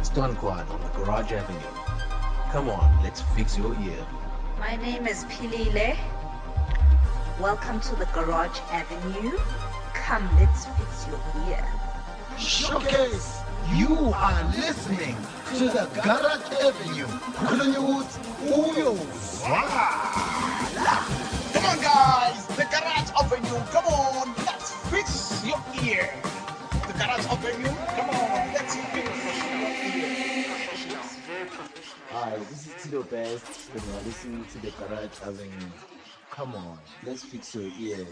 It's Don Quad on the Garage Avenue. Come on, let's fix your ear. My name is Pilile. Welcome to the Garage Avenue. Come, let's fix your ear. Showcase. You are listening to the Garage Avenue. Kulunyoot Uyo. Ah. Come on, guys! The Garage Avenue, come on! Hi, this is Tito Best, and you're listening to the Garage Avenue. Come on, let's fix your ear.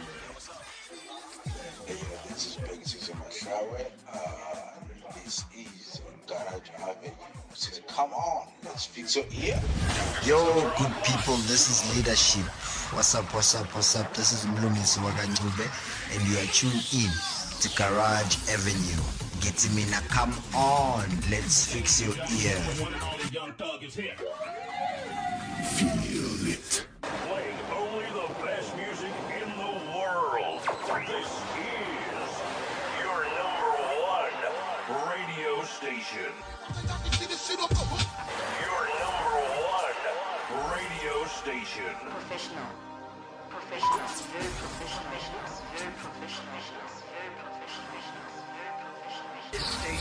Hey, uh, this is Big Six Mashawe. Uh, this is Garage Avenue. Says, come on, let's fix your ear. Yo, good people, this is leadership. What's up, what's up, what's up? This is Mlumisi Wakanyube, and you are tuned in to Garage Avenue. Me now, come on, let's fix your ear.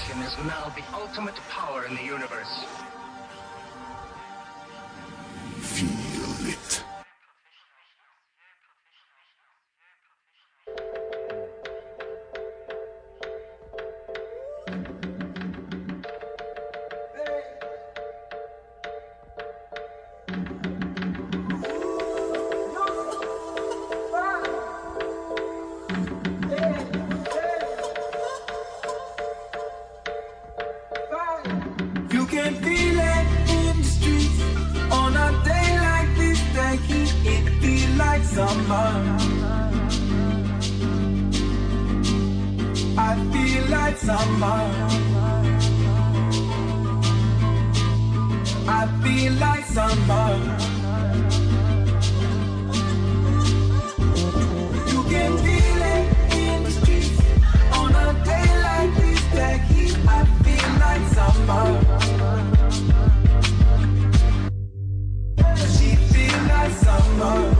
Station is now the ultimate power in the universe. Feel like summer. I feel like summer. You can feel it in the streets on a day like this. The heat I feel like summer. She feel like summer.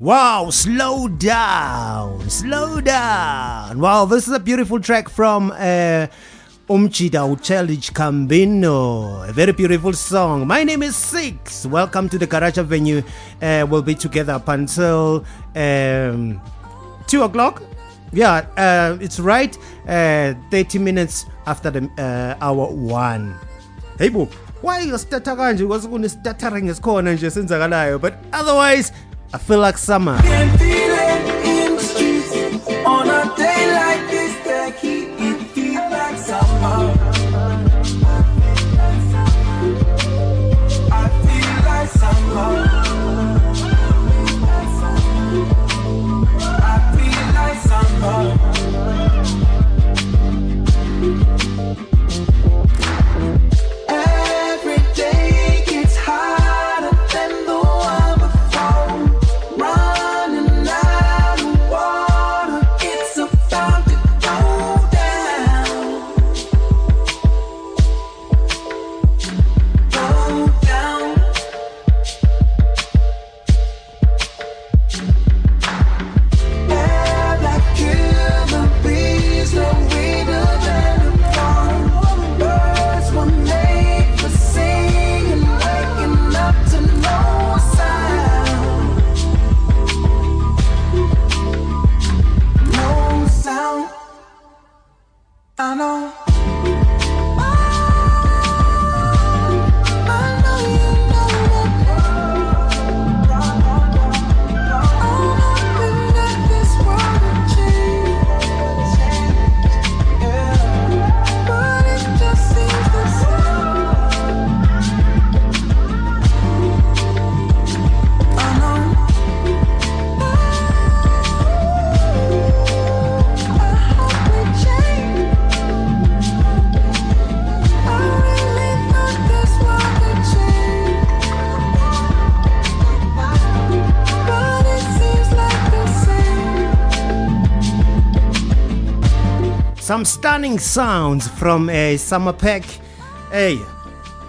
Wow, slow down, slow down. Wow, this is a beautiful track from uh, Umchida uChildish Gambino. A very beautiful song. My name is Six. Welcome to the Garage Venue. Uh, we'll be together up until um, 2 o'clock. Yeah, uh, it's right. Uh, 30 minutes after the uh, hour 1. Hey boo. why you starter kanje? Because kune stuttering esikhona nje senzakalayo. But otherwise, I feel like summer. Stunning sounds from a summer pack. Hey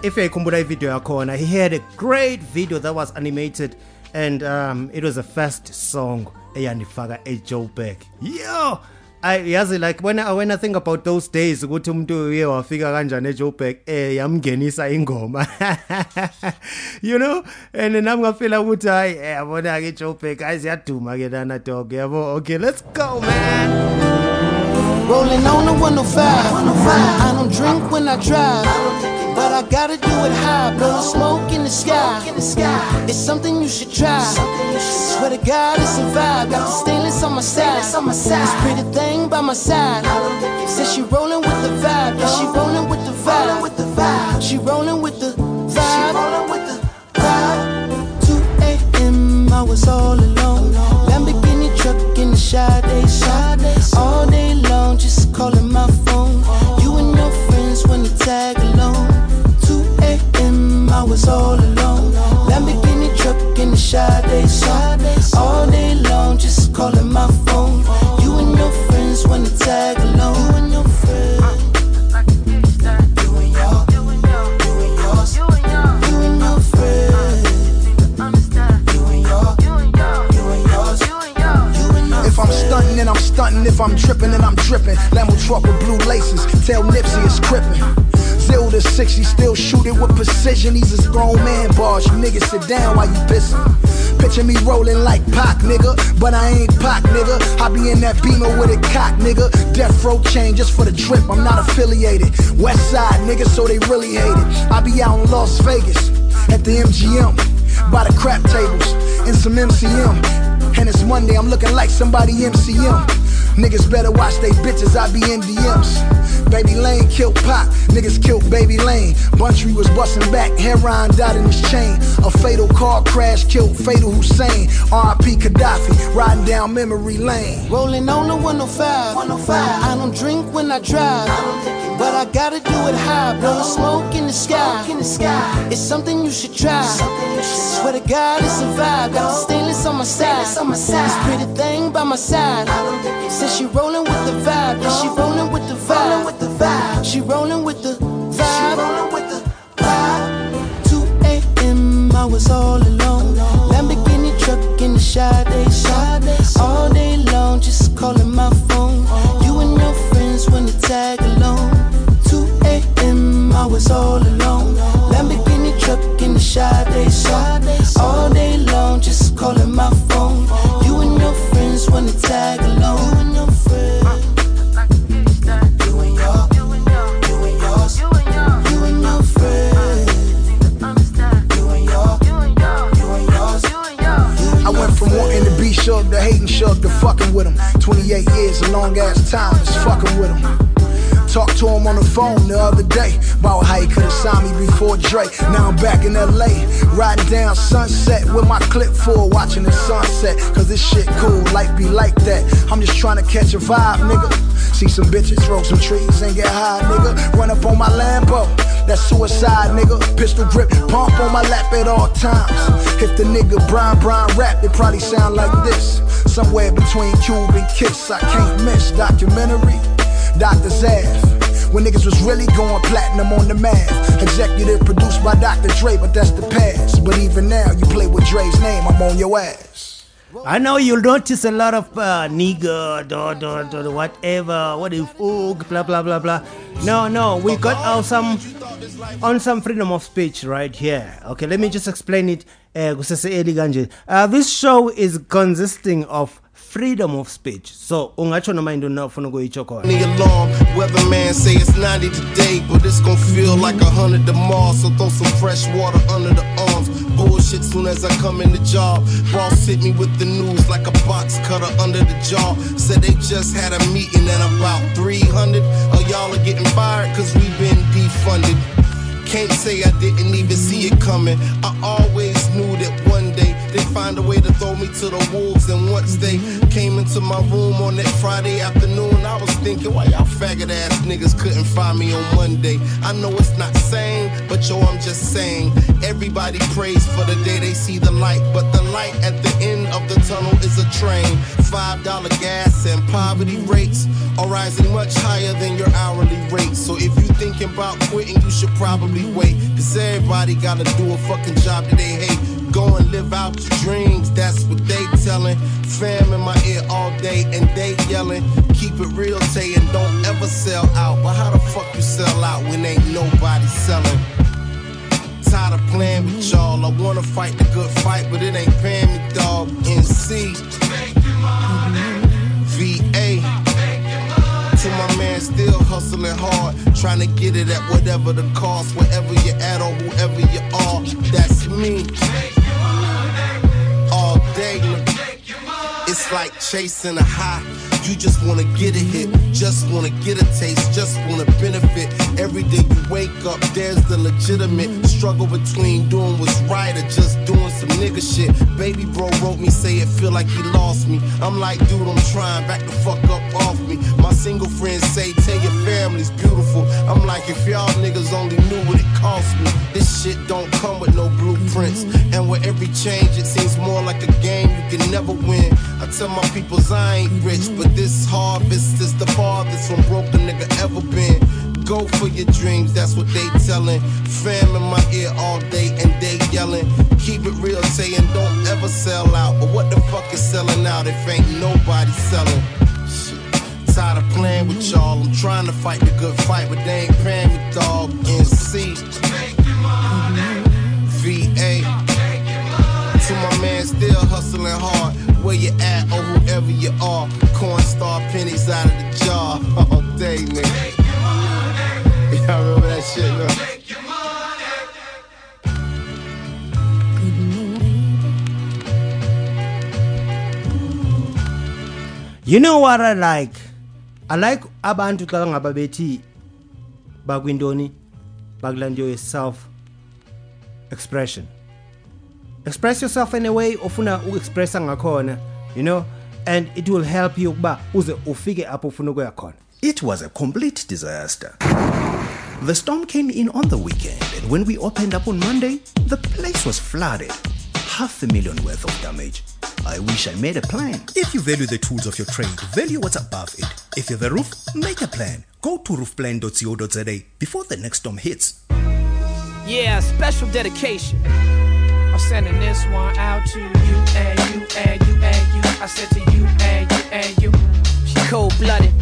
if uyayikhumbula ivideo yakhona he had a great video that was animated and um, it was the first song eyandifaka ejoburg yo I yazi like when I, when I think about those days ukuthi umuntu uye wafika kanjani eJoburg eh yamngenisa ingoma. You know? And nami ngafila ukuthi hayi eh, yabona ke eJoburg guys yaduma ke lana dog yabo okay let's go man Rolling on the 105. I don't drink when I drive. But I gotta do it high, blow smoke in the sky. It's something you should try. Swear to God, it's a vibe. Got the stainless on my side. This pretty thing by my side. Says she rolling with the vibe. Yeah, she rolling with the vibe. She rolling with the Sade shop. All day long, just calling my phone. You and your friends when you tag along. You and your friends. You and your, you and yours. You and your friends. You and your, you and yours. You and your If I'm stunting, then I'm stunting. If I'm tripping, then I'm dripping. Lambo truck with blue laces. Tell Nipsey it's crippin'. Zero to 60, still shoot it with precision. These is grown man bars. You niggas sit down while you pissin'. Picture me rolling like Pac, nigga. But I ain't Pac, nigga. I be in that beamer with a cock, nigga. Death row chain just for the drip. I'm not affiliated. West side, nigga, so they really hate it. I be out in Las Vegas at the MGM by the crap tables and some MCM. And it's Monday, I'm looking like somebody MCM. Niggas better watch they bitches, I be in DMs. Baby Lane killed Pop, niggas killed Baby Lane. Buntry was busting back, heroin died in his chain. A fatal car crash killed Fatal Hussein. RIP Kadafi, riding down memory lane. Rolling on the 105. 105. I don't drink when I drive. But I gotta do it high, blow the smoke in the sky. In the sky. It's something you should try. Swear to God, it's a vibe. Got the stainless on my side. This pretty thing by my side. Says she rolling with the vibe. Yeah, she rolling with the vibe. With the vibe. She rolling with the vibe. 2 a.m. I was all alone. Lamborghini truck in the Sade shop. All day long, just calling my phone. Oh. You and your friends when you tag along. 2 a.m. I was all alone. Phone the other day about how he could've signed me before Dre. Now I'm back in LA, riding down Sunset with my clip full, watching the sunset. Cause this shit cool, life be like that. I'm just trying to catch a vibe, nigga. See some bitches, throw some trees and get high, nigga. Run up on my Lambo, that's suicide, nigga. Pistol grip, pump on my lap at all times. If the nigga Brian Brian rap, it probably sound like this. Somewhere between Cube and Kiss, I can't miss documentary. Dr. Zav. When niggas was really going platinum on the math. Executive produced by Dr. Dre, but that's the past. But even now, you play with Dre's name, I'm on your ass. I know you'll notice a lot of uh, nigger, da, da, da, whatever, what if, oog, blah, blah, blah, blah. No, no, we got our some, on some freedom of speech right here. Okay, let me just explain it. Uh, uh, this show is consisting of freedom of speech. So, ungatsho noma into na ufuna ukuyitsho khona. the alarm. Weatherman say it's 90 today, but it's gon' feel like a hundred tomorrow. So throw some fresh water under the arms. Bullshit soon as I come in the job. Boss hit me with the news like a box cutter under the jaw. Said they just had a meeting and about 300 of y'all are getting fired cause we been defunded. Can't say I didn't even see it coming. I always knew that find a way to throw me to the wolves. And once they came into my room on that Friday afternoon, I was thinking, why y'all faggot ass niggas couldn't find me on Monday? I know it's not sane, but yo, I'm just saying. Everybody prays for the day they see the light, but the light at the end of the tunnel is a train. Five dollar gas and poverty rates are rising much higher than your hourly rate. So if you thinking about quitting, you should probably wait. Cause everybody gotta do a fucking job that they hate. Go and live out your dreams, that's what they telling. Fam in my ear all day and they yelling. Keep it real, Tay, and don't ever sell out. But how the fuck you sell out when ain't nobody selling? Tired of playing with y'all. I wanna fight the good fight, but it ain't paying me, dog. NC. VA. To my man, still hustling hard, trying to get it at whatever the cost, wherever you're at or whoever you are. That's me. Like chasing a high. You just wanna get a hit, just wanna get a taste, just wanna benefit. Every day you wake up, there's the legitimate struggle between doing what's right or just doing some nigga shit. Baby bro wrote me, say it feel like he lost me. I'm like, dude, I'm trying, back the fuck up off me. My single friends say, tell your family's beautiful. I'm like, if y'all niggas only knew what it cost me. This shit don't come with no blueprints. And with every change, it seems more like a game you can never win. Tell my peoples I ain't rich, but this harvest is the farthest from broke a nigga ever been. Go for your dreams, that's what they telling. Fam in my ear all day and they yelling. Keep it real, saying don't ever sell out. But what the fuck is selling out if ain't nobody selling? Tired of playing with y'all. I'm trying to fight the good fight, but they ain't paying me, dog. NC. VA. To my man, still hustling hard. Where you at or whoever you are. Cornstar pennies out of the jar all day, nigga. Y'all remember that shit, man? You know what I like? I like abantu xa ngaba bethi bakwintoni bakulanto self expression. Express yourself in a way ofuna uexpressa ngakhona, you know, and it will help you ukuba uze ufike apho ufuna ukuya khona. It was a complete disaster. The storm came in on the weekend, and when we opened up on Monday, the place was flooded. Half a million worth of damage. I wish I made a plan. If you value the tools of your trade, value what's above it. If you have a roof, make a plan. Go to roofplan.co.za before the next storm hits. Yeah, special dedication. Sending this one out to you and you and you and you. I said to you and you and you. She cold blooded.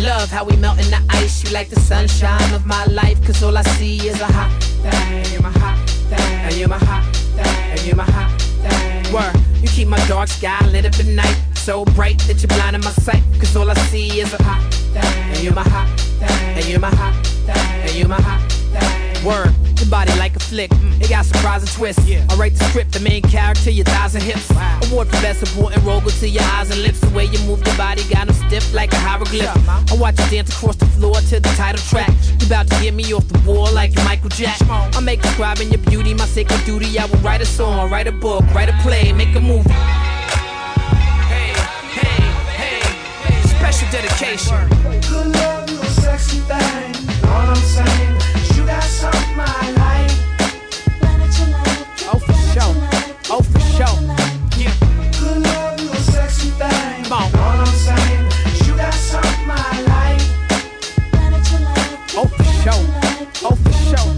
Love how we melt in the ice. You like the sunshine of my life. Cause all I see is a hot thing. You're my hot thing. And you're my hot thing. And you're my hot thing. Word. You keep my dark sky lit up at night. So bright that you're blinding my sight. Cause all I see is a hot thing. And you're my hot thing. And you're my hot thing. And you're my hot thing. Word. Your body like a flick. Mm. It got surprising twists. I write the script, the main character, your thighs and hips. Award for best supporting role go to your eyes and lips. The way you move your body got them stiff like a hieroglyph. I watch you dance across the floor to the title track. You about to get me off the wall like you're Michael Jack. I make describing your beauty my sacred duty. I will write a song, write a book, write a play, make a movie. Hey, hey, hey, special dedication. Good love, you sexy thing. Know what I'm saying? You got something I. Oh, for sure. Oh, for sure. Yeah. Love, you a sexy thing. Come on. Know what I'm saying? You got something I like. For sure. Oh, for sure.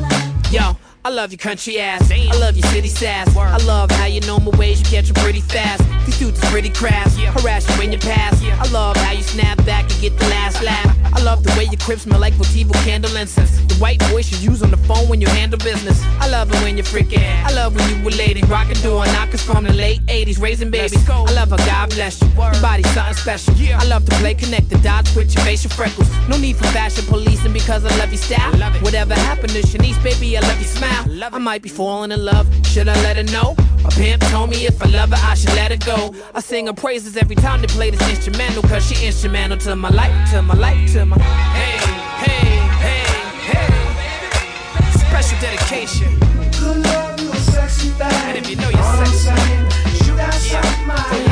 Yo. I love your country ass. I love your city sass. I love how you know my ways, you catch 'em pretty fast. These dudes is pretty crass. Harass you when you pass. I love how you snap back and get the last laugh. I love the way your crib smell like Votivo candle incense. The white voice you use on the phone when you handle business. I love it when you're freaking. I love when you were lady rockin' doing knockers from the late 80s, raising babies. I love how God bless you. Your body's something special. I love to play connect the dots with your facial freckles. No need for fashion policing because I love your style. Whatever happened to Shanice, baby, I love your smile. I might be falling in love. Should I let her know? A pimp told me if I love her, I should let her go. I sing her praises every time they play this instrumental, cause she instrumental to my life, to my life, to my. Hey, hey, hey, hey. Special dedication. Good love, you sexy thing. And if you know you're Know what I'm sexy. You got yeah, something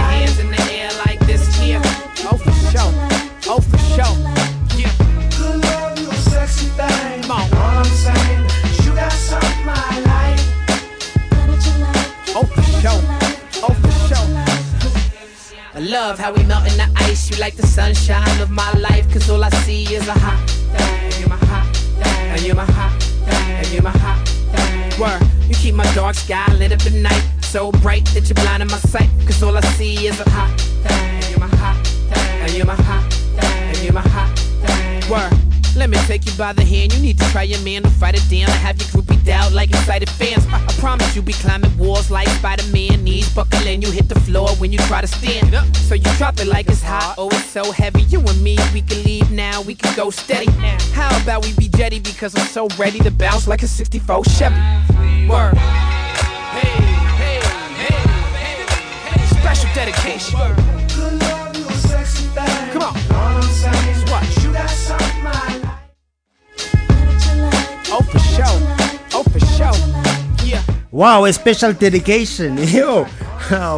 love how we melt in the ice. You like the sunshine of my life, cause all I see is a hot thing. You're my hot thing. And you're my hot thing. And you're my hot thing. Word, you keep my dark sky lit up at night. So bright that you're blinding my sight. Cause all I see is a hot thing. You're my hot thing. And you're my hot thing. And you're my hot thing. Word. Let me take you by the hand. You need to try your man to fight it down. I have you groupied out like excited fans. I, I promise you'll be climbing walls like Spider-Man. Knees buckle and you hit the floor when you try to stand up. So you drop it like it's hot. Oh, it's so heavy. You and me, we can leave now. We can go steady. How about we be jetty because I'm so ready to bounce like a 64 Chevy. Word. Hey, hey, hey, hey. Special dedication. Wow, a special dedication. Yo,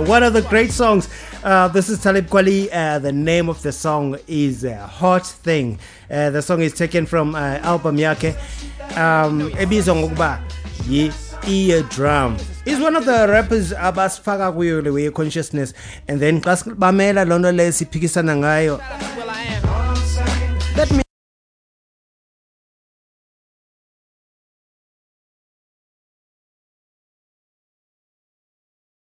one of the great songs. Uh, this is Talib Kweli. Uh, the name of the song is uh, Hot Thing. Uh, the song is taken from uh, album yake. Um, ebizwa ngokuba. He's one of the rappers abasifaka kuyo consciousness and then xa sibamela loo nto leyo